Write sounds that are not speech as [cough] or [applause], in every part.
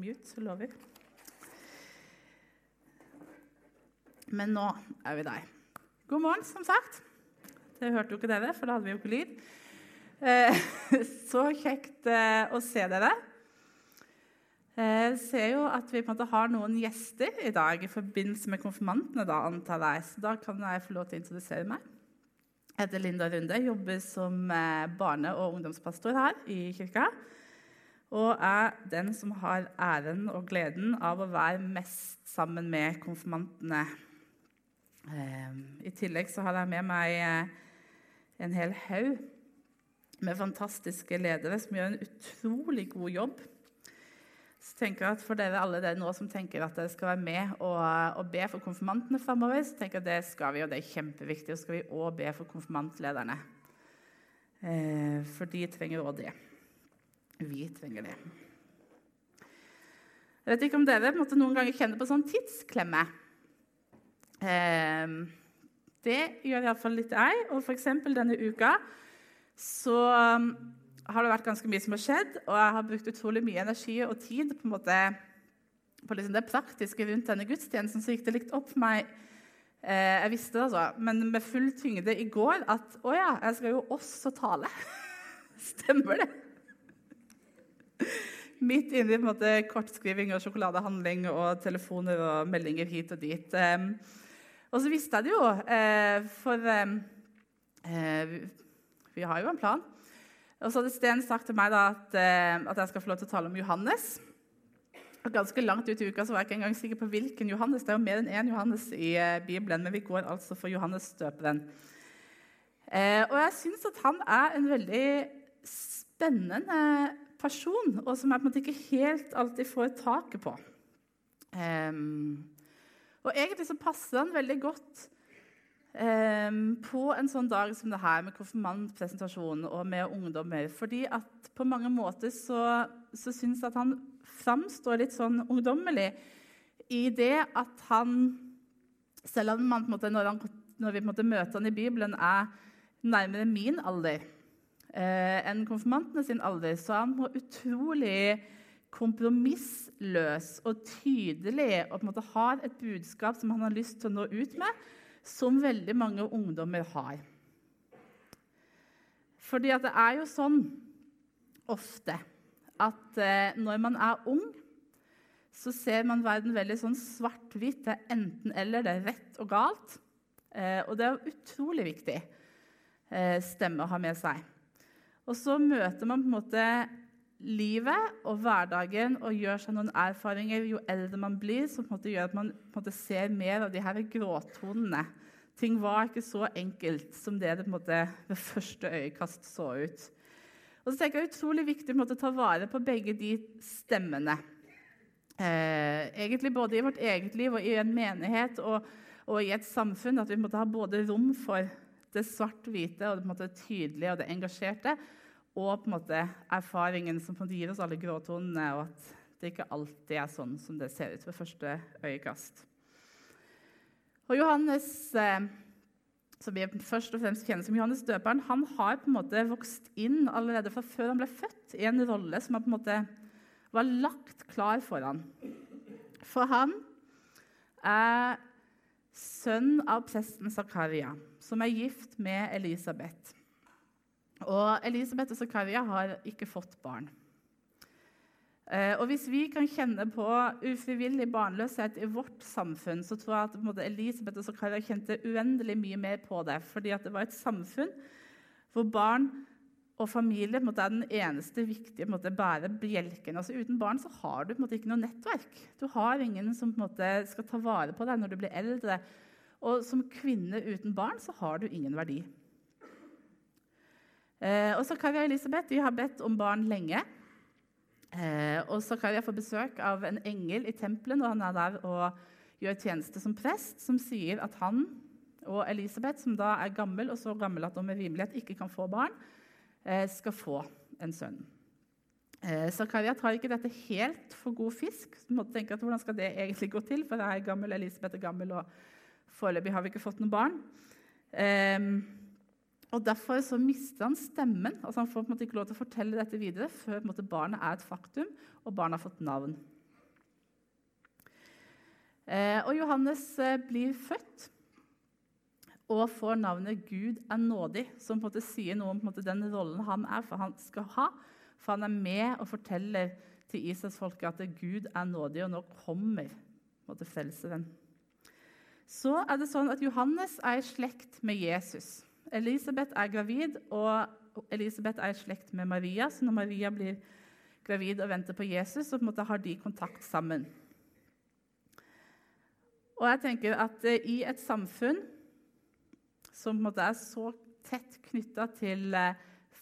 mute, så lover. vi. Men nå er vi der. God morgen, som sagt. Det hørte jo ikke dere, for da hadde vi jo ikke lyd. Eh, [laughs] så kjekt eh, å se dere. Jeg ser jo at vi på en måte har noen gjester i dag i forbindelse med konfirmantene. Da antar jeg. Så da kan jeg få lov til å introdusere meg. Jeg heter Linda Runde, jobber som eh, barne- og ungdomspastor her i kirka. Og er den som har æren og gleden av å være mest sammen med konfirmantene. I tillegg så har jeg med meg en hel haug med fantastiske ledere som gjør en utrolig god jobb. Så tenker jeg at For dere alle dere nå som tenker at dere skal være med og, og be for konfirmantene framover, så tenker jeg at det skal vi, og det er kjempeviktig. Og skal vi òg be for konfirmantlederne. Eh, for de trenger òg det. Vi trenger det. Jeg vet ikke om dere måtte noen ganger kjenne på sånn tidsklemme. Eh, det gjør iallfall litt jeg. Og f.eks. denne uka så um, har det vært ganske mye som har skjedd, og jeg har brukt utrolig mye energi og tid på, måte, på liksom det praktiske rundt denne gudstjenesten. Så gikk det litt opp for meg eh, Jeg visste det, altså, men med full tyngde i går at å ja, jeg skal jo også tale. [laughs] Stemmer det? Midt inni på kortskriving og sjokoladehandling og telefoner og meldinger hit og dit. Og så visste jeg det jo, eh, for eh, vi har jo en plan. Og så hadde Sten sagt til meg da, at, eh, at, jeg skal få lov til å tale om Johannes. Og ganske langt ut i uka så var jeg ikke engang sikker på hvilken Johannes. Det er jo mer enn én Johannes i Bibelen, men vi går altså for Johannes støperen. Eh, og jeg syns at han er en veldig spennende person, og som jeg på en måte ikke helt alltid får taket på. Um, og egentlig så passer han veldig godt Um, på en sånn dag som det her, med konfirmantpresentasjon og med ungdommer. fordi at på mange måter så, så syns jeg at han framstår litt sånn ungdommelig i det at han Selv om man, måte, når, han, når, vi møter han i Bibelen, er nærmere min alder enn konfirmantene sin alder, så han var utrolig kompromissløs og tydelig og på en måte har et budskap som han har lyst til å nå ut med som veldig mange ungdommer har. Fordi det er jo sånn ofte at eh, når man er ung, så ser man verden veldig sånn svart-hvitt. Det er enten-eller, det er rett og galt. Eh, og det er utrolig viktig eh, stemme å ha med seg. Og så møter man på en måte livet og hverdagen og gjør seg noen erfaringer jo eldre man blir, som på en måte gjør at man på en måte ser mer av de her gråtonene. Ting var ikke så enkelt som det det på en måte ved første øyekast så ut. Og så tenker jeg Det er utrolig viktig å ta vare på begge de stemmene. Eh, egentlig Både i vårt eget liv og i en menighet og, og i et samfunn. At vi måtte ha både rom for det svart-hvite og det tydelige og det engasjerte og på en måte erfaringen som på en måte gir oss alle gråtonene, og at det ikke alltid er sånn som det ser ut ved første øyekast. Og Johannes, eh, som vi først og fremst kjenner som Johannes døperen, han har på en måte vokst inn allerede fra før han ble født, i en rolle som han på en måte var lagt klar for han. For han er sønn av presten Zakaria, som er gift med Elisabeth. Og Elisabeth og Zakaria har ikke fått barn. Eh, og Hvis vi kan kjenne på ufrivillig barnløshet i vårt samfunn, så tror jeg at måte, Elisabeth og Zakaria kjente uendelig mye mer på det. fordi det var et samfunn hvor barn og familie måte, er den eneste viktige måte, bære bjelken. Altså, uten barn så har du måte, ikke noe nettverk. Du har ingen som skal ta vare på deg når du blir eldre. Og som kvinne uten barn så har du ingen verdi. Eh, og Zakaria og Elisabeth vi har bedt om barn lenge. Eh, og Zakaria får besøk av en engel i tempelet når han er der og gjør tjeneste som prest, som sier at han og Elisabeth, som da er gammel og så gammel at de med rimelighet ikke kan få barn, eh, skal få en sønn. Eh, Zakaria tar ikke dette helt for god fisk. Så måtte tenke at Hvordan skal det egentlig gå til? For jeg er gammel, Elisabeth er gammel, og foreløpig har vi ikke fått noen barn. Eh, og Derfor så mister han stemmen. altså Han får på en måte ikke lov til å fortelle dette videre før måte, barnet er et faktum og barnet har fått navn. Eh, og Johannes eh, blir født og får navnet 'Gud er nådig', som på en måte sier noe om måte, den rollen han er, for han skal ha. For han er med og forteller til Israelsfolket at Gud er nådig, og nå kommer måte, frelseren. Så er det sånn at Johannes er i slekt med Jesus. Elisabeth er gravid, og Elisabeth er i slekt med Maria. Så når Maria blir gravid og venter på Jesus, så på har de kontakt sammen. Og jeg tenker at eh, i et samfunn som er så tett knytta til eh,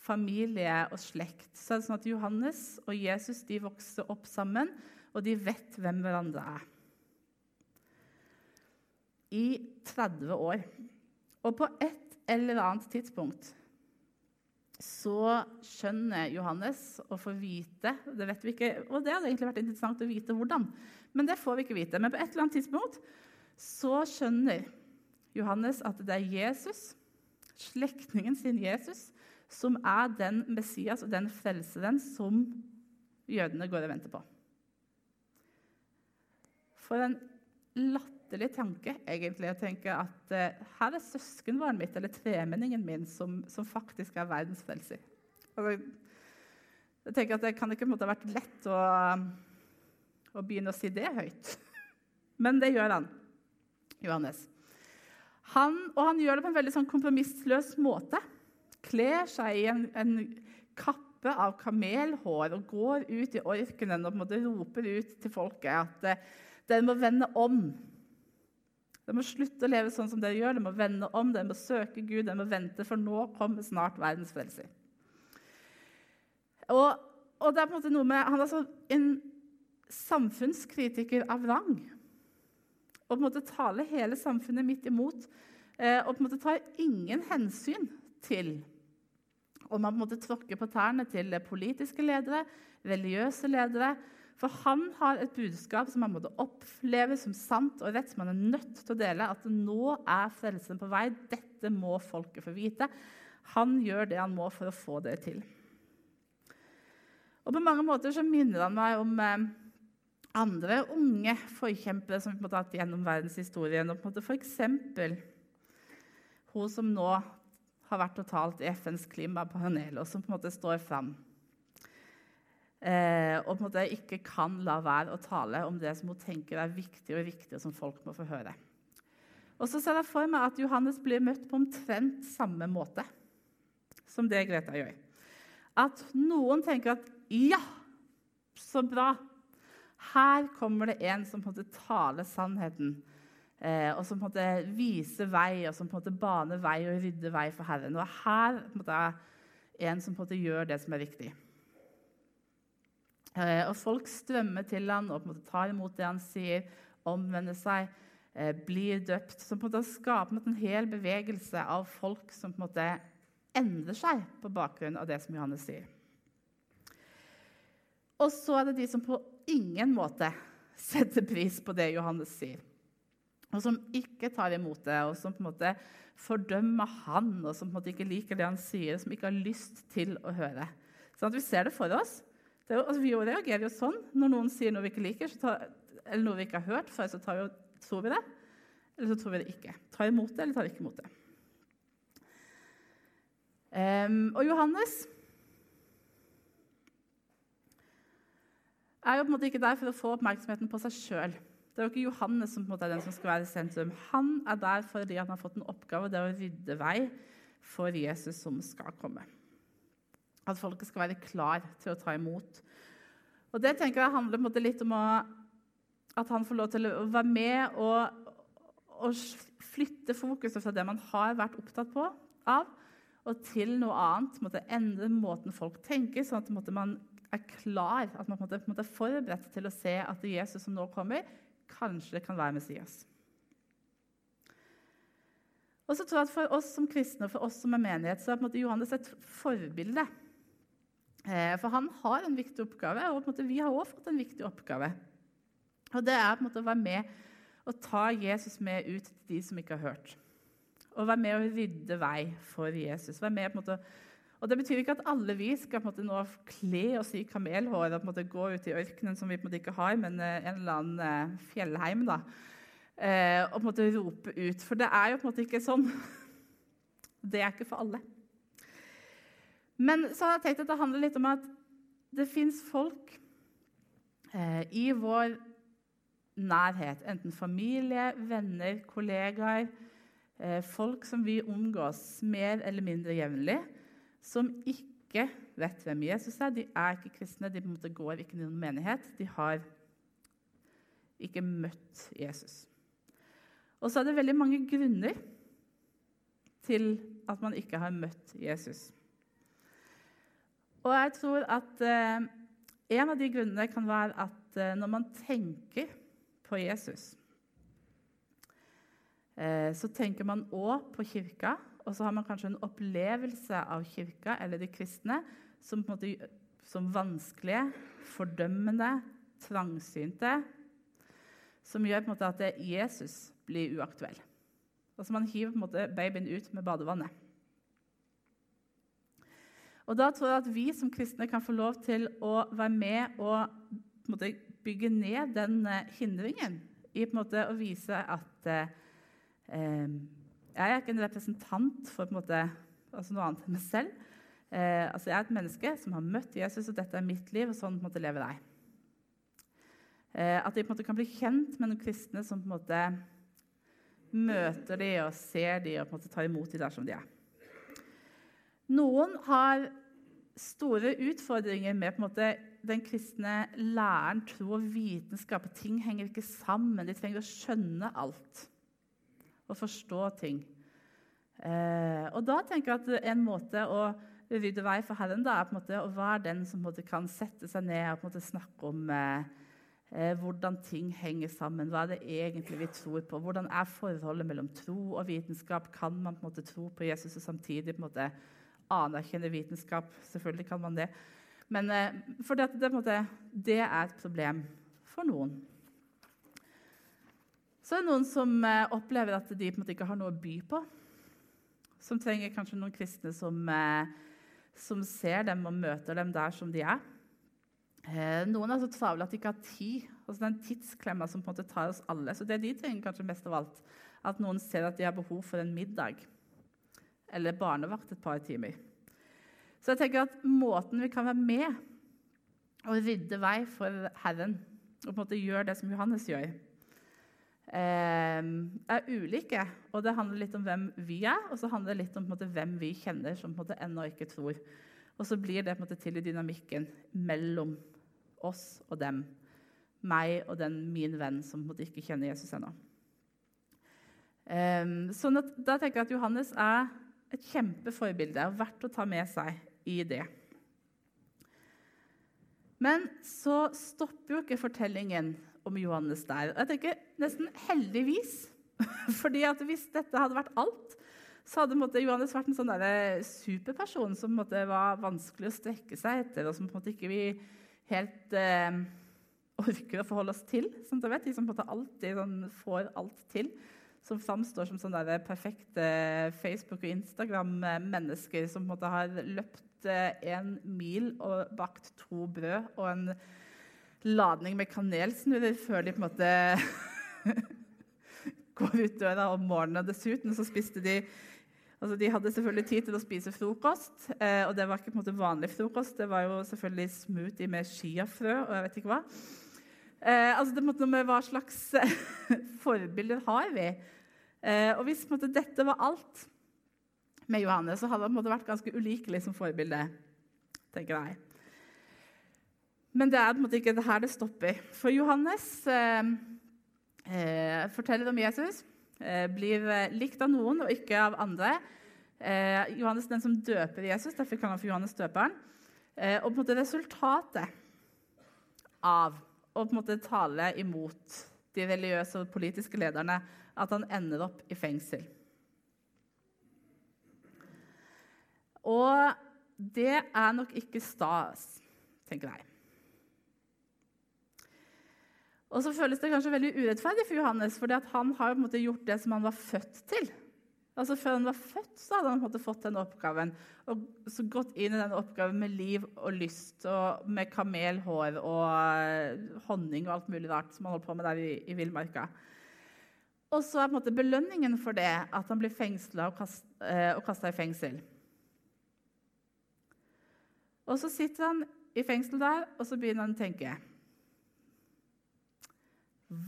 familie og slekt, så er det sånn at Johannes og Jesus de vokser opp sammen, og de vet hvem hverandre er. I 30 år. Og på et eller annet tidspunkt så skjønner Johannes å få vite Det vet vi ikke, og det hadde egentlig vært interessant å vite hvordan. Men det får vi ikke vite. Men på et eller annet tidspunkt så skjønner Johannes at det er Jesus, slektningen sin Jesus, som er den Messias og den frelseren som jødene går og venter på. For en latterlig tanke egentlig, å tenke at uh, her er søskenbarnet mitt, eller tremenningen min, som, som faktisk er verdensfrelser. Altså, jeg tenker at Det kan ikke ha vært lett å, å begynne å si det høyt. [laughs] Men det gjør han. Johannes. Han, og han gjør det på en veldig sånn kompromissløs måte. Kler seg i en, en, kappe av kamelhår og går ut i orkenen og roper ut til folket at eh, dere må vende om. Dere må slutte å leve sånn som dere gjør. de må vende om, de må søke Gud, de må vente, for nå kommer snart verdens frelser. Og, og, det er på en måte noe med, Han er altså en samfunnskritiker av rang og på en måte taler hele samfunnet midt imot. Eh, og på en måte tar ingen hensyn til om man på en måte tråkker på tærne til politiske ledere, religiøse ledere. For han har et budskap som han måtte oppleve som sant og rett, som han er nødt til å dele. At nå er frelsen på vei. Dette må folket få vite. Han gjør det han må for å få det til. Og På mange måter så minner han meg om eh, andre unge forkjempere som vi har hatt gjennom verdenshistorien. F.eks. hun som nå har vært og talt i FNs klimapanel, og som på en måte står fram. Eh, og på en måte ikke kan la være å tale om det som hun tenker er viktig og riktig, og som folk må få høre. Og så ser jeg for meg at Johannes blir møtt på omtrent samme måte som det Greta gjør. At noen tenker at 'ja, så bra'. Her kommer det en som på en måte taler sannheten, eh, og som på en måte viser vei, og som på en måte baner vei og rydder vei for Herren. Og her på en måte, er en som på en måte gjør det som er riktig. Eh, og folk strømmer til han og på en måte tar imot det han sier, omvender seg, eh, blir døpt. Som på en måte skaper en hel bevegelse av folk som på en måte endrer seg på bakgrunn av det som Johannes sier. Og så er det de som på ingen måte setter pris på det Johannes sier. Og som ikke tar imot det, og som på en måte fordømmer han, og som på en måte ikke liker det han sier, som ikke har lyst til å høre. Sånn at Vi ser det for oss. Jo, altså, vi reagerer jo sånn når noen sier noe vi ikke liker, tar, eller noe vi ikke har hørt før, så tar, vi, tror vi det, eller så tror vi det ikke. Tar imot det, eller tar ikke imot det. Um, og Johannes er jo på en måte ikke der for å få oppmerksomheten på seg sjøl. Det er jo ikke Johannes som er den som skal være i sentrum. Han er der fordi han har fått en oppgave, det er å rydde vei for Jesus som skal komme. At folket skal være klar til å ta imot. Og Det tenker jeg handler litt om å, at han får lov til å være med og, og flytte fokuset fra det man har vært opptatt på, av, og til noe annet. Måtte endre måten folk tenker, sånn at man er klar, at man på en måte er forberedt til å se at det Jesus som nå kommer, kanskje kan være Messias. Og så tror jeg at For oss som kristne og for oss som er menighet, så er Johannes et forbilde. Eh, for han har en viktig oppgave, og måte vi har også fått en viktig oppgave. Og Det er måte å være med og ta Jesus med ut til de som ikke har hørt. Og være med og rydde vei for Jesus. Med måte og Det betyr ikke at alle vi skal nå kle oss i kamelhår og gå ut i ørkenen, som vi ikke har, men eh, en eller annen eh, fjellheim. da. og rope ut. For det er jo ikke sånn. [laughs] Det er ikke for alle. Men så har jeg tenkt at det handler litt om at det fins folk eh, i vår nærhet, enten familie, venner, kollegaer, eh, folk som vi omgås mer eller mindre jevnlig, som ikke vet hvem Jesus er. De er ikke kristne, de på en måte går ikke i noen menighet. De har ikke møtt Jesus. Og så er det veldig mange grunner til at man ikke har møtt Jesus. Og jeg tror at eh, en av de grunnene kan være at eh, når man tenker på Jesus, eh, så tenker man òg på kirka, og så har man kanskje en opplevelse av kirka eller de kristne som, måte, som vanskelige, fordømmende, trangsynte, som gjør måte at Jesus blir uaktuell. Altså Man hiver måte babyen ut med badevannet. Og Da tror jeg at vi som kristne kan få lov til å være med og måte, bygge ned den eh, hindringen i måte å vise at eh, eh, jeg er ikke en representant for en måte, altså noe annet enn meg selv. Eh, altså Jeg er et menneske som har møtt Jesus, og dette er mitt liv, og sånn måte lever jeg. Eh, at de på en måte kan bli kjent med noen kristne som på en måte møter de og ser de og på en måte tar imot de der som de er. Noen har store utfordringer med måte, den kristne læren, tro og vitenskap. Ting henger ikke sammen. De trenger å skjønne alt og forstå ting. Eh, og da tenker jeg at en måte å rydde vei for Herren da, er på en måte å være den som kan sette seg ned og på en måte snakke om eh, eh, hvordan ting henger sammen. Hva er det egentlig vi tror på? Hvordan er forholdet mellom tro og vitenskap? Kan man på en måte tro på Jesus og samtidig på en måte anerkjenne vitenskap? Selvfølgelig kan man det. Men eh, for det, det, måte, det, er et problem for noen. Så er det noen som eh, opplever at de måte ikke har noe å by på. Som trenger kanskje noen kristne som, eh, som ser dem og møter dem der som de er. Noen er så travle at de ikke har tid. Altså den tidsklemma som på en måte tar oss alle. Så det de trenger kanskje mest av alt, at noen ser at de har behov for en middag eller barnevakt et par timer. Så jeg tenker at måten vi kan være med og rydde vei for Herren, og på en måte gjøre det som Johannes gjør, eh, er ulike. Og det handler litt om hvem vi er, og så handler det litt om måte, hvem vi kjenner som på en måte ennå ikke tror. Og så blir det på en måte til i dynamikken mellom oss og dem. Meg og den min venn som måtte ikke kjenner Jesus ennå. Um, sånn at, da tenker jeg at Johannes er et kjempeforbilde og verdt å ta med seg i det. Men så stopper jo ikke fortellingen om Johannes der. Og jeg tenker nesten heldigvis. [laughs] Fordi at hvis dette hadde vært alt, så hadde måtte, Johannes vært en sånn superperson som måtte, var vanskelig å strekke seg etter, og som på en måte ikke vi helt eh, orker å forholde oss til. Sånn vet, De som på en måte alltid sånn, får alt til. Som framstår som sånne perfekte Facebook- og Instagram-mennesker som på en måte har løpt eh, en mil og bakt to brød og en ladning med kanelsnurrer før de på en måte [laughs] går ut døra om morgenen. Dessuten så spiste de Altså, de hadde selvfølgelig tid til å spise frokost, eh, og det var ikke på en måte vanlig frokost. Det var jo selvfølgelig smoothie med chiafrø og jeg vet ikke hva. Eh, altså, det måtte noe med Hva slags eh, forbilder har vi? Eh, og Hvis måtte, dette var alt med Johannes, så hadde han vært ganske ulikelig som forbilde. tenker jeg. Men det er måte ikke det her det stopper. For Johannes eh, eh, forteller om Jesus. Eh, blir likt av noen og ikke av andre. Johannes den som døper Jesus, derfor kaller han for Johannes døperen. og på en måte resultatet av å på en måte tale imot de religiøse og politiske lederne, at han ender opp i fengsel. Og det er nok ikke stas, tenker jeg. Og så føles det kanskje veldig urettferdig for Johannes, for han har gjort det som han var født til. Altså Før han var født, så hadde han fått den oppgaven og så gått inn i den oppgaven med liv og lyst og med kamelhår og honning og alt mulig rart som han holdt på med der i, i villmarka. Og så er på en måte belønningen for det at han blir fengsla og, kast, eh, kasta i fengsel. Og så sitter han i fengsel der, og så begynner han å tenke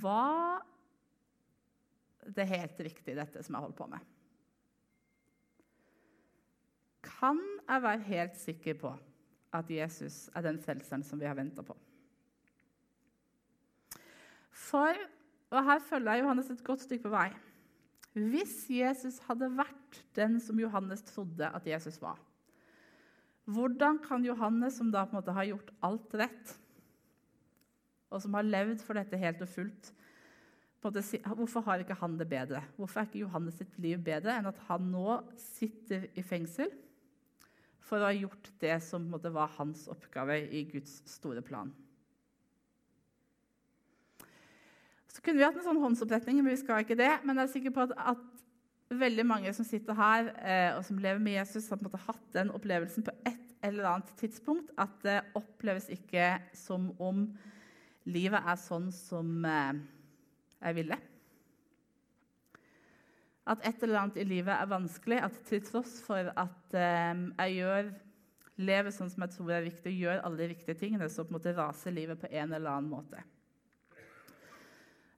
Hva det helt riktig, dette som jeg holder på med? Kan jeg være helt sikker på at Jesus er den frelseren som vi har venta på? For, og her følger jeg Johannes et godt stykke på vei Hvis Jesus hadde vært den som Johannes trodde at Jesus var, hvordan kan Johannes, som da på en måte har gjort alt rett, og som har levd for dette helt og fullt måte, Hvorfor har ikke han det bedre? Hvorfor er ikke Johannes sitt liv bedre enn at han nå sitter i fengsel for å ha gjort det som måte, var hans oppgave i Guds store plan? Så kunne vi hatt en sånn håndsoppretning, men vi skal ikke det. Men jeg er sikker på at, at veldig mange som sitter her eh, og som lever med Jesus, har måte hatt den opplevelsen på et eller annet tidspunkt. At det oppleves ikke som om livet er sånn som eh, jeg ville. At et eller annet i livet er vanskelig. At til tross for at eh, jeg gjør, lever sånn som jeg tror er viktig, gjør alle de riktige tingene, så på en måte raser livet på en eller annen måte.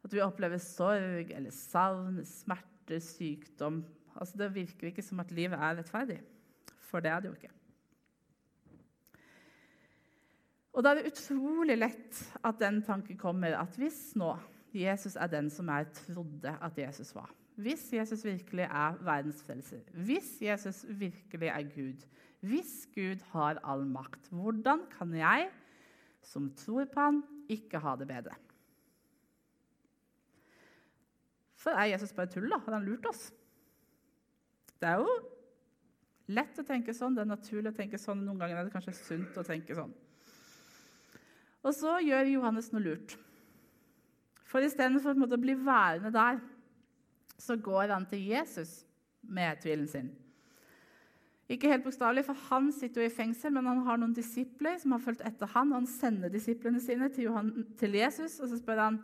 At vi opplever sorg eller savn, smerte, sykdom altså, Det virker ikke som at livet er rettferdig, for det er det jo ikke. Og da er det utrolig lett at den tanken kommer at hvis nå Jesus er den som jeg trodde at Jesus var Hvis Jesus virkelig er verdens frelser, hvis Jesus virkelig er Gud, hvis Gud har all makt, hvordan kan jeg, som tror på han, ikke ha det bedre? For er Jesus bare tull. da. Har han lurt oss? Det er jo lett å tenke sånn, det er naturlig å tenke sånn. Noen ganger er det kanskje sunt å tenke sånn. Og så gjør Johannes noe lurt. For istedenfor å bli værende der, så går han til Jesus med tvilen sin. Ikke helt bokstavelig, for Han sitter jo i fengsel, men han har noen disipler som har fulgt etter han, og Han sender disiplene sine til, Johan, til Jesus, og så spør han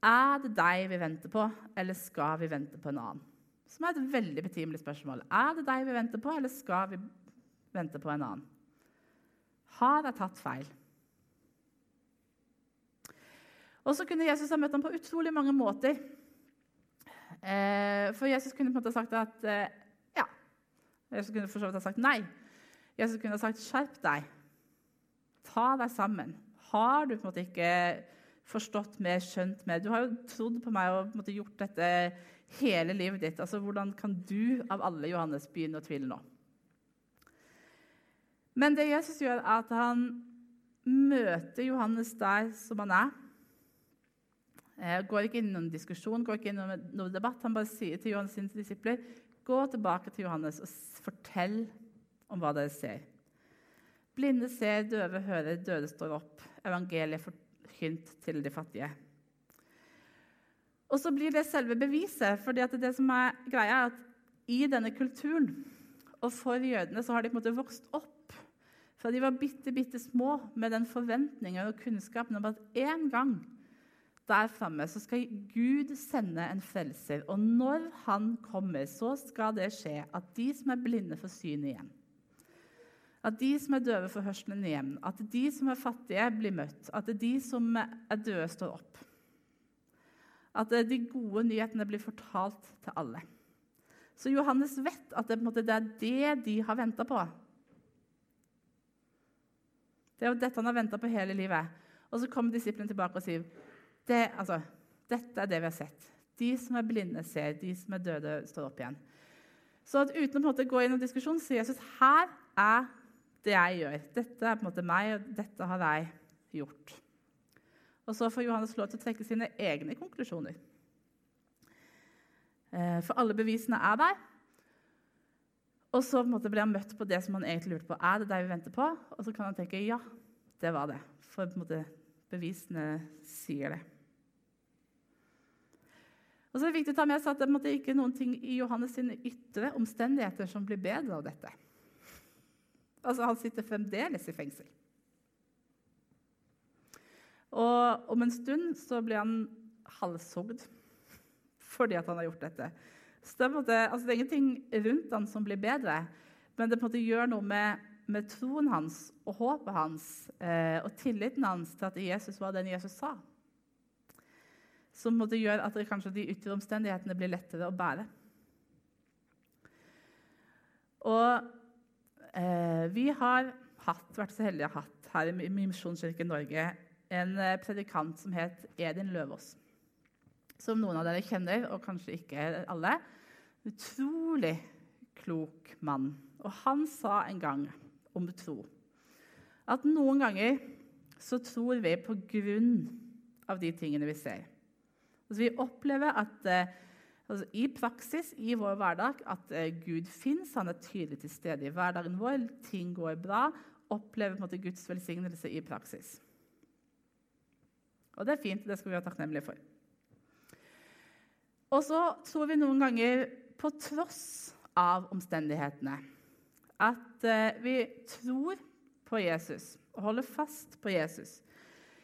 er det deg vi venter på, eller skal vi vente på en annen? Som er et veldig betimelig spørsmål. Er det deg vi venter på, eller skal vi vente på en annen? Har jeg tatt feil? Og så kunne Jesus ha møtt ham på utrolig mange måter. Eh, for Jesus kunne på en måte sagt at eh, ja. Jesus kunne for så vidt ha sagt nei. Jesus kunne ha sagt 'skjerp deg'. Ta deg sammen. Har du på en måte ikke forstått mer, skjønt mer. Du har jo trodd på meg og måte, gjort dette hele livet ditt. Altså, Hvordan kan du av alle Johannes begynne å tvile nå? Men det Jesus gjør, er at han møter Johannes der som han er. Eh, går ikke inn i noen diskusjon, går ikke inn i noen debatt. Han bare sier til Johannes sine disipler gå tilbake til Johannes og fortell om hva dere ser. Blinde ser, døve hører, døde står opp. Evangeliet forkynt til de fattige. Og så blir det selve beviset. for det som er greia er at I denne kulturen og for jødene så har de på en måte vokst opp fra de var bitte, bitte små med den forventningen og kunnskapen om at en gang der framme så skal Gud sende en frelser. Og når han kommer, så skal det skje at de som er blinde, får syn igjen. At de som er døve, får hørselen igjen. At de som er fattige, blir møtt. At de som er døde, står opp. At de gode nyhetene blir fortalt til alle. Så Johannes vet at det, det er det de har venta på. Det er jo dette han har venta på hele livet. Og så kommer disiplene tilbake og sier det, altså, dette er det vi har sett. De som er blinde, ser. De som er døde, står opp igjen. Så uten å gå inn i en diskusjon sier Jesus her er det jeg gjør. Dette er på en måte meg, og dette har jeg gjort. Og så får Johannes lov til å trekke sine egne konklusjoner. Eh, for alle bevisene er der. Og så på en måte blir han møtt på det som han egentlig lurte på. Er det det vi venter på? Og så kan han tenke ja, det var det. For på en måte bevisene sier det. Og så er det viktig å ta med seg at det ikke er noen ting i Johannes sine ytre omstendigheter som blir bedre av dette. Altså, han sitter fremdeles i fengsel. Og om en stund så blir han halshogd fordi at han har gjort dette. Så det, måte, altså, det er ingenting rundt han som blir bedre, men det på en måte gjør noe med, med troen hans og håpet hans eh, og tilliten hans til at Jesus var den Jesus sa. Som gjøre at kanskje de ytre omstendighetene blir lettere å bære. Og eh, vi har hatt, vært så heldige å ha hatt her i Misjonskirken Norge en eh, predikant som het Edin Løvaas som noen av dere kjenner, og kanskje ikke alle. Utrolig klok mann. Og han sa en gang om tro at noen ganger så tror vi på grunn av de tingene vi ser. Altså, vi opplever at eh, altså, i praksis i vår hverdag at eh, Gud fins. Han er tydelig til stede i hverdagen vår. Ting går bra. Opplever på en måte Guds velsignelse i praksis. Og det er fint. Det skal vi være takknemlige for. Og så tror vi noen ganger, på tross av omstendighetene, at eh, vi tror på Jesus og holder fast på Jesus.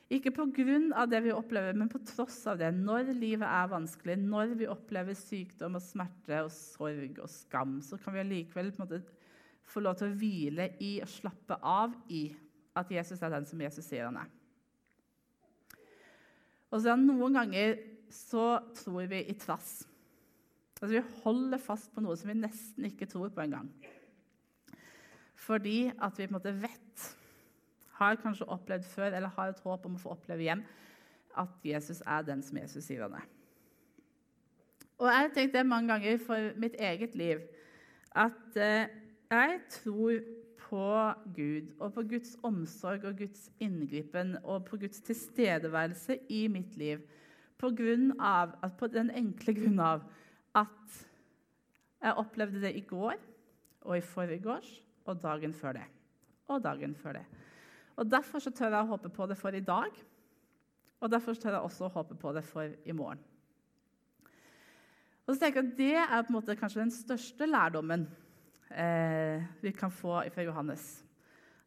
Ikke pga. det vi opplever, men på tross av det. Når livet er vanskelig, når vi opplever sykdom og smerte og sorg og skam, så kan vi allikevel få lov til å hvile i og slappe av i at Jesus er den som Jesus sier han er. Og så noen ganger så tror vi i trass. Altså, vi holder fast på noe som vi nesten ikke tror på engang. Fordi at vi på en måte vet, har kanskje opplevd før, eller har et håp om å få oppleve igjen, at Jesus er den som Jesus sier han er. Og jeg har tenkt det mange ganger for mitt eget liv at eh, jeg tror på Gud og på Guds omsorg og Guds inngripen og på Guds tilstedeværelse i mitt liv på, grunn av, på den enkle grunn av at jeg opplevde det i går og i forgårs og dagen før det. Og dagen før det. Og Derfor så tør jeg å håpe på det for i dag, og derfor tør jeg også å håpe på det for i morgen. Og så tenker jeg at Det er på en måte kanskje den største lærdommen eh, vi kan få fra Johannes.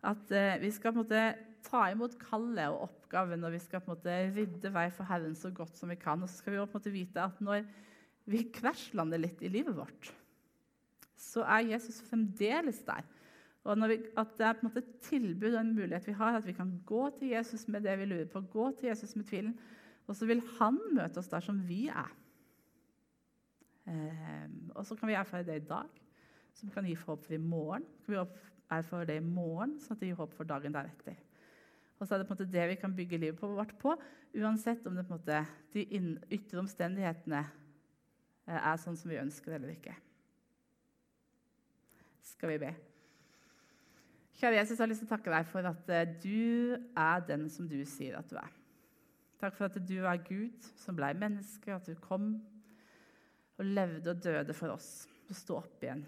At eh, vi skal på en måte ta imot kallet og oppgaven og vi skal på en måte rydde vei for Herren så godt som vi kan. Og så skal vi på en måte vite at når vi krasjlander litt i livet vårt, så er Jesus fremdeles der. Og vi, at det er på en måte et tilbud og en mulighet vi har, at vi kan gå til Jesus med det vi lurer på, gå til Jesus med tvilen, og så vil han møte oss der som vi er. Eh, og så kan vi erfare det i dag, som kan gi håp for i morgen. Kan vi erfare det i morgen, sånn at det gir håp for dagen deretter. Og så er det på en måte det vi kan bygge livet vårt på, uansett om det på en måte, de ytre omstendighetene eh, er sånn som vi ønsker eller ikke. Skal vi be? Kjære Jesus, jeg har lyst til å takke deg for at eh, du er den som du sier at du er. Takk for at du er Gud som ble menneske, at du kom og levde og døde for oss og sto opp igjen.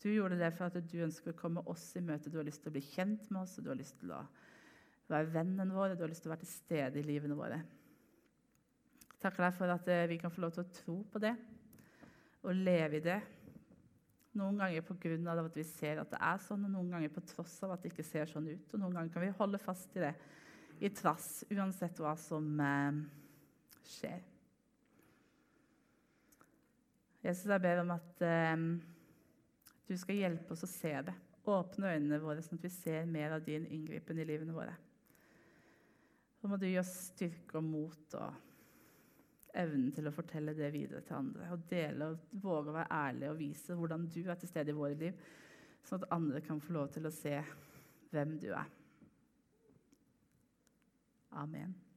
Du gjorde det for at du ønsker å komme oss i møte. Du har lyst til å bli kjent med oss, og du har lyst til å være vennen vår, du har lyst til å være til stede i livene våre. Takker deg for at eh, vi kan få lov til å tro på det og leve i det. Noen ganger pga. at vi ser at det er sånn, og noen ganger på tross av at det ikke ser sånn ut. Og noen ganger kan vi holde fast i det i trass, uansett hva som eh, skjer. Jesus, jeg ber om at eh, du skal hjelpe oss å se det. Åpne øynene våre, sånn at vi ser mer av din inngripen i livene våre. Så må du gi oss styrke og mot og evnen til å fortelle det videre til andre. Og dele og våge å være ærlig og vise hvordan du er til stede i våre liv, sånn at andre kan få lov til å se hvem du er. Amen.